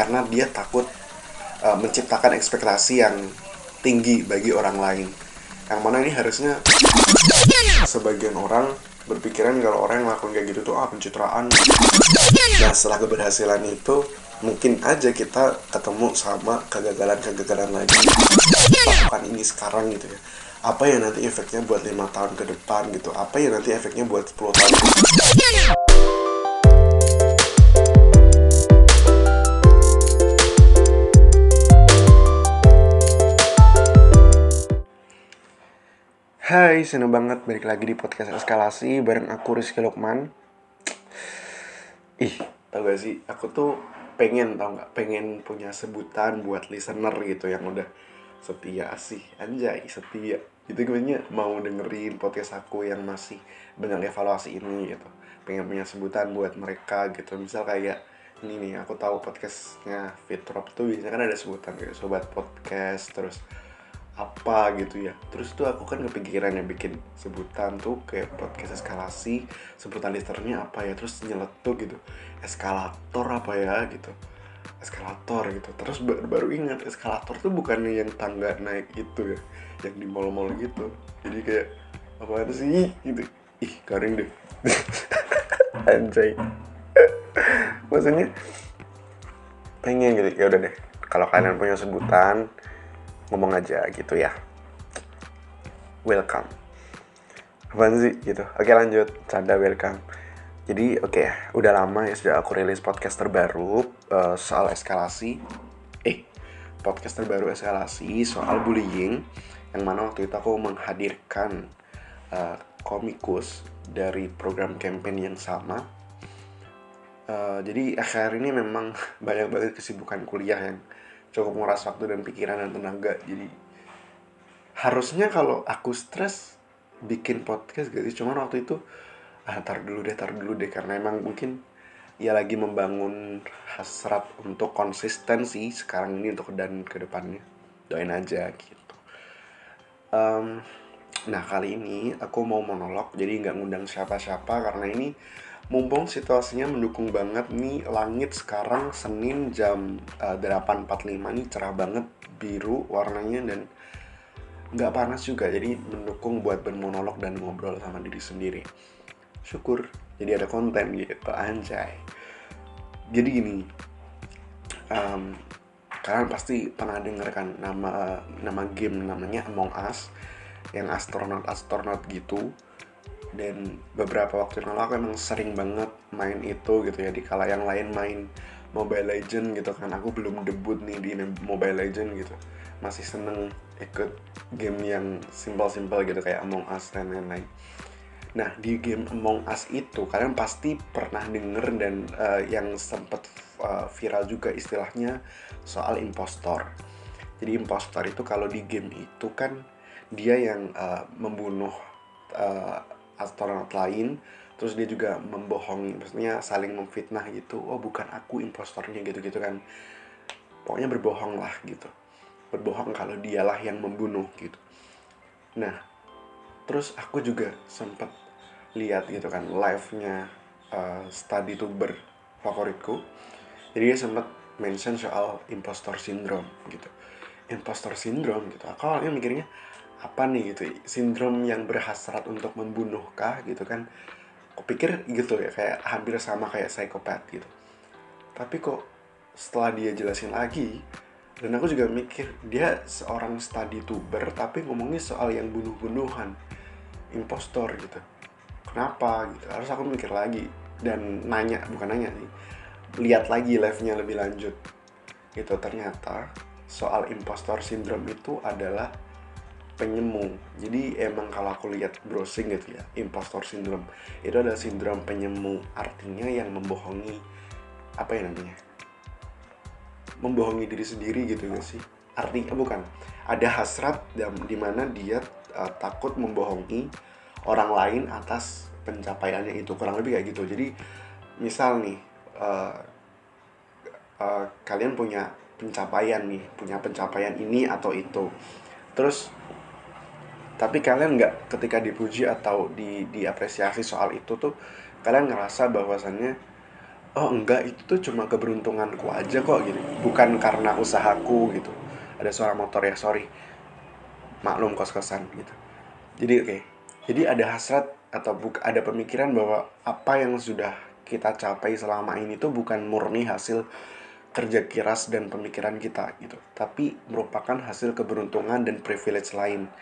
karena dia takut uh, menciptakan ekspektasi yang tinggi bagi orang lain. Yang mana ini harusnya sebagian orang berpikiran kalau orang yang melakukan kayak gitu tuh ah pencitraan. Nah setelah keberhasilan itu mungkin aja kita ketemu sama kegagalan-kegagalan lagi. Bahkan ini sekarang gitu ya. Apa yang nanti efeknya buat lima tahun ke depan gitu. Apa yang nanti efeknya buat 10 tahun ke depan seneng banget balik lagi di podcast eskalasi bareng aku Rizky Lukman. Ih, tau gak sih, aku tuh pengen tau gak, pengen punya sebutan buat listener gitu yang udah setia sih, anjay setia. Gitu gue mau dengerin podcast aku yang masih banyak evaluasi ini gitu. Pengen punya sebutan buat mereka gitu, misal kayak ini nih, aku tahu podcastnya Fitrop tuh biasanya kan ada sebutan kayak sobat podcast, terus apa gitu ya. Terus tuh aku kan kepikiran ya bikin sebutan tuh kayak podcast eskalasi sebutan listernya apa ya terus nyeletuk gitu eskalator apa ya gitu eskalator gitu. Terus baru, baru ingat eskalator tuh bukannya yang tangga naik itu ya yang di mall-mall gitu. Jadi kayak apa sih? gitu. Ih garing deh. Anjay. Maksudnya pengen gitu. Ya udah deh kalau kalian punya sebutan ngomong aja gitu ya. Welcome. Apaan sih? Gitu. Oke lanjut. Canda welcome. Jadi oke okay, udah lama ya sudah aku rilis podcast terbaru uh, soal eskalasi. Eh podcast terbaru eskalasi soal bullying yang mana waktu itu aku menghadirkan uh, komikus dari program campaign yang sama. Uh, jadi akhir ini memang banyak banget kesibukan kuliah yang cukup nguras waktu dan pikiran dan tenaga. Jadi harusnya kalau aku stres bikin podcast sih? Cuman waktu itu ah tar dulu deh tar dulu deh. Karena emang mungkin ya lagi membangun hasrat untuk konsistensi sekarang ini untuk dan ke depannya. Doain aja gitu. Um, nah kali ini aku mau monolog jadi nggak ngundang siapa-siapa karena ini mumpung situasinya mendukung banget nih langit sekarang Senin jam uh, eh, 8.45 nih cerah banget biru warnanya dan nggak panas juga jadi mendukung buat bermonolog dan ngobrol sama diri sendiri. Syukur jadi ada konten gitu anjay. Jadi gini um, kalian pasti pernah denger kan nama nama game namanya Among Us yang astronot astronot gitu dan beberapa waktu yang lalu aku emang sering banget main itu gitu ya di kala yang lain main Mobile Legend gitu kan. Aku belum debut nih di Mobile Legend gitu. Masih seneng ikut game yang simpel-simpel gitu kayak Among Us dan lain-lain. Nah di game Among Us itu kalian pasti pernah denger dan uh, yang sempet uh, viral juga istilahnya soal impostor. Jadi impostor itu kalau di game itu kan dia yang uh, membunuh uh, astronot lain terus dia juga membohongi maksudnya saling memfitnah gitu. Oh bukan aku impostornya gitu-gitu kan. Pokoknya berbohong lah gitu. Berbohong kalau dialah yang membunuh gitu. Nah terus aku juga sempat lihat gitu kan live-nya uh, study tuber favoritku. Jadi dia sempat mention soal impostor syndrome gitu. Impostor syndrome gitu. Aku awalnya mikirnya apa nih gitu sindrom yang berhasrat untuk membunuh kah gitu kan. Aku pikir gitu ya kayak hampir sama kayak psikopat gitu. Tapi kok setelah dia jelasin lagi dan aku juga mikir dia seorang study tuber tapi ngomongnya soal yang bunuh-bunuhan impostor gitu. Kenapa gitu? Harus aku mikir lagi dan nanya bukan nanya sih lihat lagi live-nya lebih lanjut. Gitu ternyata soal impostor syndrome itu adalah penyemu jadi emang kalau aku lihat browsing gitu ya impostor syndrome itu adalah sindrom penyemu artinya yang membohongi apa ya namanya? Membohongi diri sendiri gitu gak sih? Artinya bukan. Ada hasrat dan di mana dia uh, takut membohongi orang lain atas pencapaiannya itu. Kurang lebih kayak gitu. Jadi misal nih uh, uh, kalian punya pencapaian nih punya pencapaian ini atau itu. Terus tapi kalian nggak ketika dipuji atau di diapresiasi soal itu tuh kalian ngerasa bahwasannya oh enggak itu tuh cuma keberuntunganku aja kok gitu. Bukan karena usahaku gitu. Ada suara motor ya sorry maklum kos kosan gitu. Jadi oke. Okay. jadi ada hasrat atau buk ada pemikiran bahwa apa yang sudah kita capai selama ini tuh bukan murni hasil kerja keras dan pemikiran kita gitu. Tapi merupakan hasil keberuntungan dan privilege lain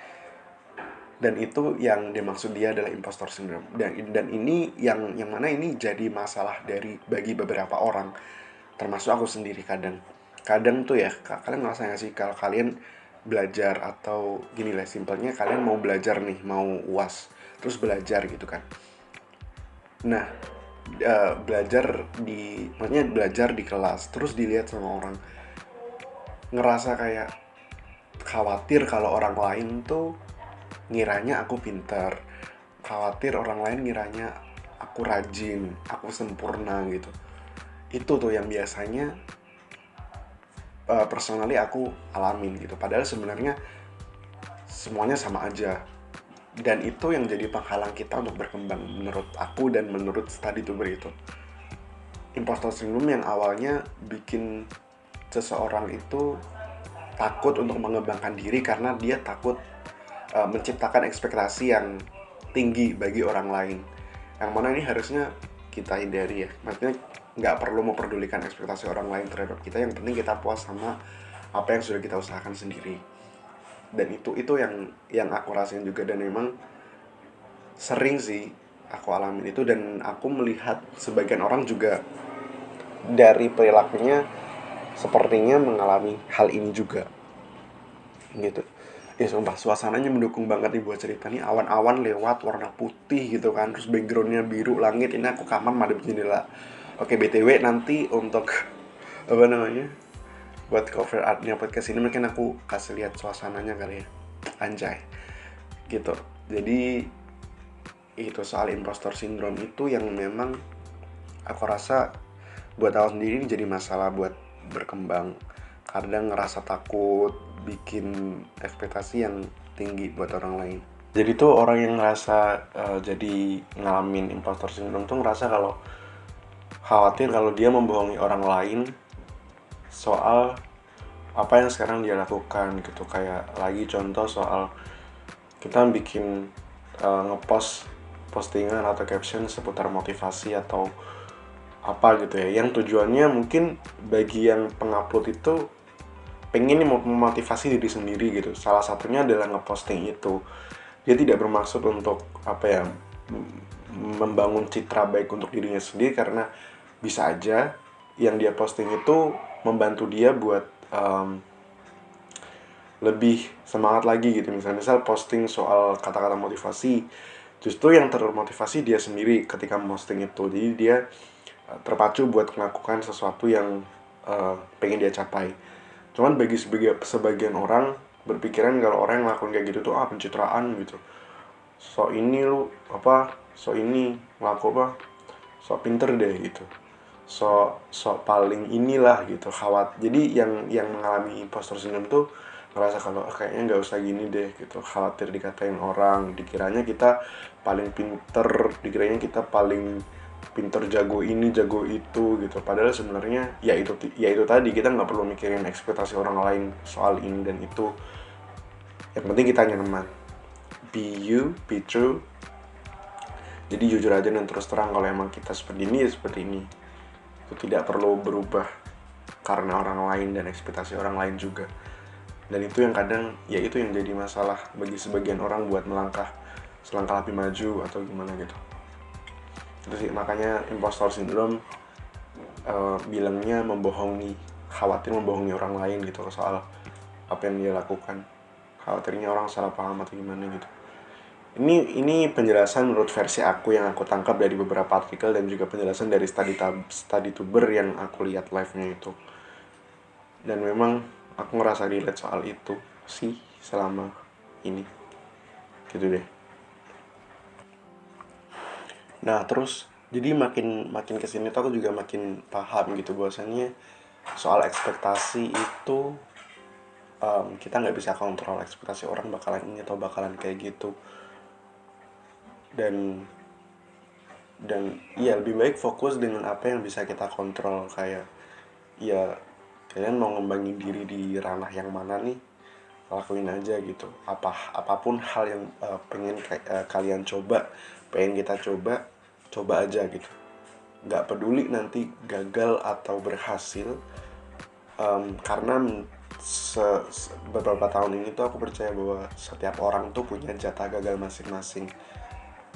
dan itu yang dimaksud dia adalah impostor syndrome. Dan dan ini yang yang mana ini jadi masalah dari bagi beberapa orang. Termasuk aku sendiri kadang. Kadang tuh ya kalian ngerasa gak sih kalau kalian belajar atau gini lah simpelnya kalian mau belajar nih mau uas terus belajar gitu kan. Nah uh, belajar di maksudnya belajar di kelas terus dilihat sama orang. Ngerasa kayak khawatir kalau orang lain tuh ngiranya aku pintar khawatir orang lain ngiranya aku rajin aku sempurna gitu. Itu tuh yang biasanya uh, personally aku alamin gitu. Padahal sebenarnya semuanya sama aja. Dan itu yang jadi penghalang kita untuk berkembang menurut aku dan menurut study tuber itu. Impostor syndrome yang awalnya bikin seseorang itu takut untuk mengembangkan diri karena dia takut uh, menciptakan ekspektasi yang tinggi bagi orang lain. Yang mana ini harusnya kita hindari ya. Maksudnya nggak perlu memperdulikan ekspektasi orang lain terhadap kita yang penting kita puas sama apa yang sudah kita usahakan sendiri. Dan itu itu yang yang aku rasain juga dan memang sering sih aku alamin itu dan aku melihat sebagian orang juga dari perilakunya sepertinya mengalami hal ini juga. Gitu ya sumpah suasananya mendukung banget nih buat cerita nih. Awan-awan lewat warna putih gitu kan. Terus backgroundnya biru langit ini aku kamar madep jendela. Oke btw nanti untuk apa namanya buat cover artnya podcast ini mungkin aku kasih lihat suasananya kali ya. Anjay. Gitu. Jadi itu soal impostor syndrome itu yang memang aku rasa buat aku sendiri jadi masalah buat berkembang. Kadang ngerasa takut bikin ekspektasi yang tinggi buat orang lain. Jadi tuh orang yang ngerasa uh, jadi ngalamin impostor syndrome tuh ngerasa kalau khawatir kalau dia membohongi orang lain soal apa yang sekarang dia lakukan gitu. Kayak lagi contoh soal kita bikin uh, ngepost postingan atau caption seputar motivasi atau apa gitu ya. Yang tujuannya mungkin bagi yang pengupload itu pengen memotivasi diri sendiri gitu. Salah satunya adalah ngeposting itu. Dia tidak bermaksud untuk apa ya membangun citra baik untuk dirinya sendiri karena bisa aja yang dia posting itu membantu dia buat um, lebih semangat lagi gitu. Misalnya misal posting soal kata-kata motivasi justru yang termotivasi dia sendiri ketika posting itu. Jadi dia uh, terpacu buat melakukan sesuatu yang uh, pengen dia capai cuman bagi sebagian, orang berpikiran kalau orang yang ngelakuin kayak gitu tuh ah pencitraan gitu. So ini lu apa so ini ngelaku apa so pinter deh gitu. So so paling inilah gitu khawat jadi yang yang mengalami impostor syndrome tuh ngerasa kalau oh, kayaknya nggak usah gini deh gitu. Khawatir dikatain orang dikiranya kita paling pinter dikiranya kita paling pinter jago ini jago itu gitu. Padahal sebenarnya ya itu ya itu tadi kita nggak perlu mikirin ekspektasi orang lain soal ini dan itu. Yang penting kita nyaman. Be you be true. Jadi jujur aja dan terus terang kalau emang kita seperti ini ya seperti ini. Itu tidak perlu berubah karena orang lain dan ekspektasi orang lain juga. Dan itu yang kadang ya itu yang jadi masalah bagi sebagian orang buat melangkah selangkah lebih maju atau gimana gitu itu sih. Makanya impostor syndrome uh, bilangnya membohongi khawatir membohongi orang lain gitu soal apa yang dia lakukan. Khawatirnya orang salah paham atau gimana gitu. Ini ini penjelasan menurut versi aku yang aku tangkap dari beberapa artikel dan juga penjelasan dari study tab, study tuber yang aku lihat live-nya itu. Dan memang aku ngerasa relate soal itu sih selama ini. Gitu deh nah terus jadi makin makin ke sini tuh aku juga makin paham gitu bahwasannya soal ekspektasi itu um, kita nggak bisa kontrol ekspektasi orang bakalan ini atau bakalan kayak gitu. Dan dan iya lebih baik fokus dengan apa yang bisa kita kontrol. Kayak ya kalian mau ngembangin diri di ranah yang mana nih lakuin aja gitu. Apa apa pun hal yang uh, pengen uh, kalian coba pengen kita coba coba aja gitu. Nggak peduli nanti gagal atau berhasil um, karena se, se, beberapa tahun ini tuh aku percaya bahwa setiap orang tuh punya jatah gagal masing-masing.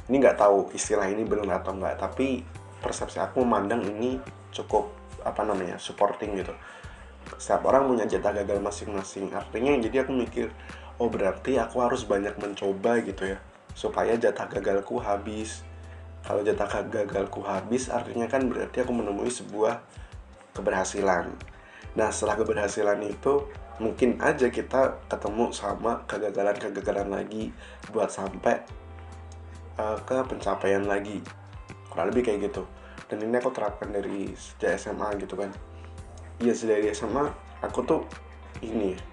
Ini nggak tahu istilah ini benar atau enggak tapi persepsi aku memandang ini cukup apa namanya supporting gitu. Setiap orang punya jatah gagal masing-masing. Artinya jadi aku mikir oh berarti aku harus banyak mencoba gitu ya supaya jatah gagalku habis. Kalau jatah gagalku habis artinya kan berarti aku menemui sebuah keberhasilan. Nah setelah keberhasilan itu mungkin aja kita ketemu sama kegagalan-kegagalan lagi buat sampai uh, ke pencapaian lagi. Kurang lebih kayak gitu. Dan ini aku terapkan dari sejak SMA gitu kan. Iya dari SMA aku tuh ini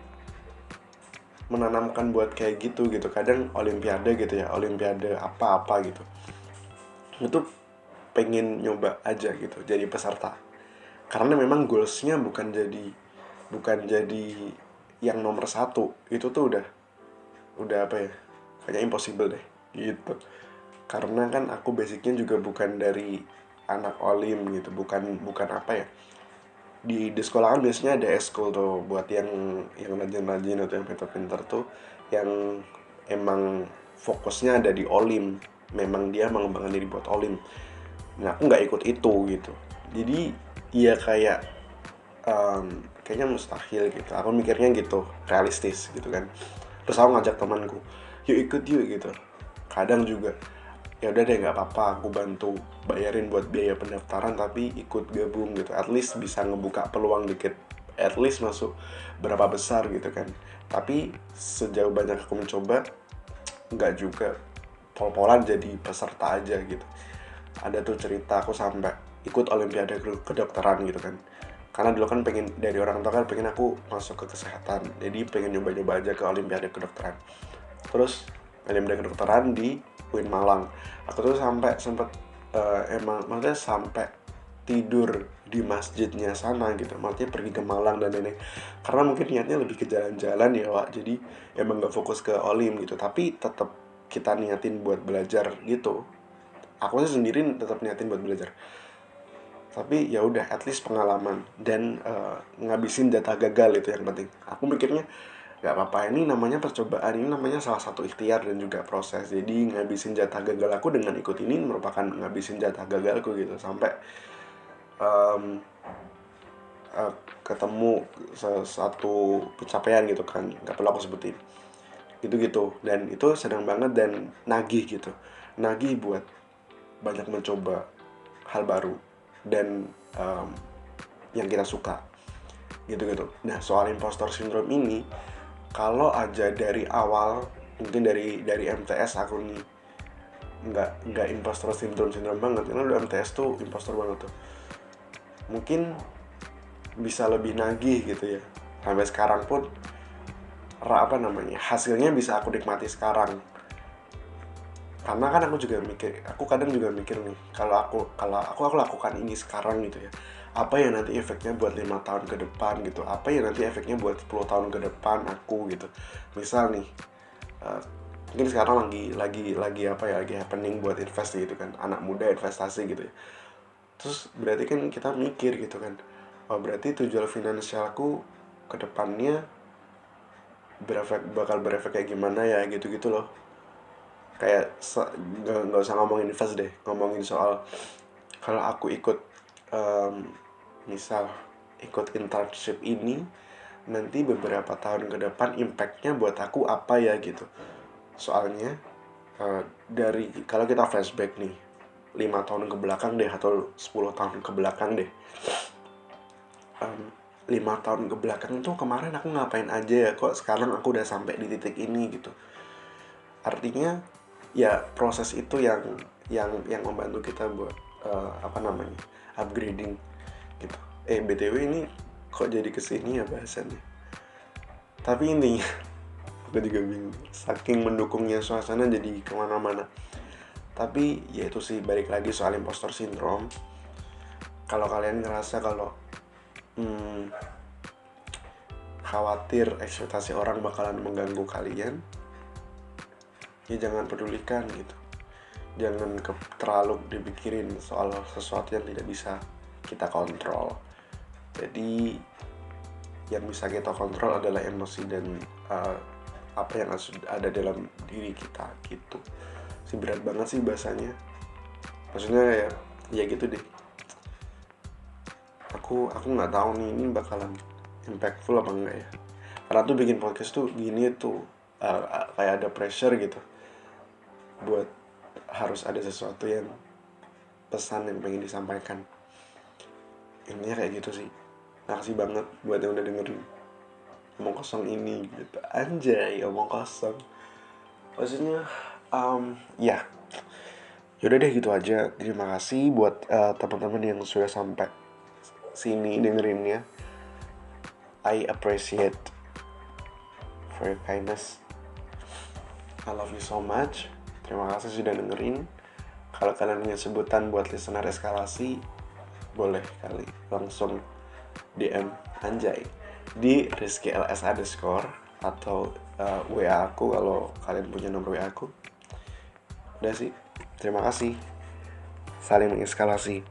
menanamkan buat kayak gitu gitu. Kadang olimpiade gitu ya olimpiade apa-apa gitu. Itu pengen nyoba aja gitu jadi peserta. Karena memang goalsnya bukan jadi bukan jadi yang nomor satu. Itu tuh udah udah apa ya kayak impossible deh gitu. Karena kan aku basicnya juga bukan dari anak olim gitu bukan bukan apa ya di di sekolahan biasanya ada eskul tuh buat yang yang rajin-rajin atau yang pinter-pinter tuh yang emang fokusnya ada di olim. Memang dia mengembangkan diri buat olim. Nah aku nggak ikut itu gitu. Jadi iya kayak um, kayaknya mustahil gitu. Aku mikirnya gitu realistis gitu kan. Terus aku ngajak temanku yuk ikut yuk gitu. Kadang juga ya udah deh nggak apa-apa aku bantu bayarin buat biaya pendaftaran tapi ikut gabung gitu. At least bisa ngebuka peluang dikit at least masuk berapa besar gitu kan. Tapi sejauh banyak aku mencoba nggak juga. Pol-polan jadi peserta aja gitu. Ada tuh cerita aku sampai ikut olimpiade kedokteran gitu kan. Karena dulu kan pengen dari orang tua kan pengen aku masuk ke kesehatan. Jadi pengen nyoba-nyoba aja ke olimpiade kedokteran. Terus olimpiade kedokteran di UIN Malang. Aku tuh sampai sempet uh, emang maksudnya sampai tidur di masjidnya sana gitu. Maksudnya pergi ke Malang dan ini karena mungkin niatnya lebih ke jalan-jalan ya Wak. Jadi emang gak fokus ke olim gitu. Tapi tetap kita niatin buat belajar gitu. Aku sih sendiri tetap niatin buat belajar. Tapi ya udah at least pengalaman. Dan uh, ngabisin data gagal itu yang penting. Aku mikirnya nggak apa-apa. Ini namanya percobaan ini namanya salah satu ikhtiar dan juga proses. Jadi ngabisin jatah gagal aku dengan ikut ini merupakan ngabisin jatah gagalku gitu. Sampai um, uh, ketemu satu pencapaian gitu kan. Nggak perlu aku sebutin. Gitu gitu dan itu sedang banget dan nagih gitu. Nagih buat banyak mencoba hal baru dan um, yang kita suka. Gitu gitu nah soal impostor syndrome ini kalau aja dari awal mungkin dari dari MTS aku nih nggak nggak impostor syndrome syndrome banget. Karena udah MTS tuh impostor banget tuh. Mungkin bisa lebih nagih gitu ya. Sampai sekarang pun apa namanya hasilnya bisa aku nikmati sekarang karena kan aku juga mikir aku kadang juga mikir nih kalau aku kalau aku aku lakukan ini sekarang gitu ya apa ya nanti efeknya buat lima tahun ke depan gitu? Apa ya nanti efeknya buat 10 tahun ke depan aku gitu? Misal nih uh, mungkin sekarang lagi lagi lagi apa ya lagi happening buat invest gitu kan anak muda investasi gitu ya. Terus berarti kan kita mikir gitu kan oh berarti tujuan finansialku ke depannya berefek bakal berefek kayak gimana ya gitu gitu loh kayak nggak usah ngomongin invest deh ngomongin soal kalau aku ikut um, misal ikut internship ini nanti beberapa tahun ke depan impactnya buat aku apa ya gitu. Soalnya uh, dari kalau kita flashback nih lima tahun ke belakang deh atau 10 tahun ke belakang deh. Lima um, tahun ke belakang tuh kemarin aku ngapain aja ya kok sekarang aku udah sampai di titik ini gitu. Artinya ya proses itu yang yang yang membantu kita buat uh, apa namanya upgrading gitu. Eh btw ini kok jadi ke sini ya bahasannya? Tapi ini aku juga bingung. Saking mendukungnya suasana jadi ke mana-mana. Tapi ya itu sih balik lagi soal impostor syndrome. Kalau kalian ngerasa kalau hmm, khawatir ekspektasi orang bakalan mengganggu kalian ya jangan pedulikan gitu. Jangan ke, terlalu dipikirin soal sesuatu yang tidak bisa kita kontrol. Jadi yang bisa kita kontrol adalah emosi dan uh, apa yang ada dalam diri kita gitu. Si berat banget sih bahasanya. Maksudnya ya ya gitu deh. Aku aku nggak tahu nih ini bakalan impactful apa enggak ya. Karena tuh bikin podcast tuh gini tuh uh, kayak ada pressure gitu buat harus ada sesuatu yang pesan yang pengen disampaikan. Intinya kayak gitu sih. Makasih banget buat yang udah dengerin omong kosong ini gitu. Anjay omong kosong. Maksudnya um, ya. Yaudah deh gitu aja. Terima kasih buat uh, teman-teman yang sudah sampai sini dengerinnya. I appreciate for your kindness. I love you so much Terima kasih sudah dengerin. Kalau kalian punya sebutan buat listener eskalasi, boleh kali langsung DM Anjay di Rizky LS underscore atau uh, eh, WA aku kalau kalian punya nomor WA aku. Udah sih, terima kasih. Saling mengeskalasi.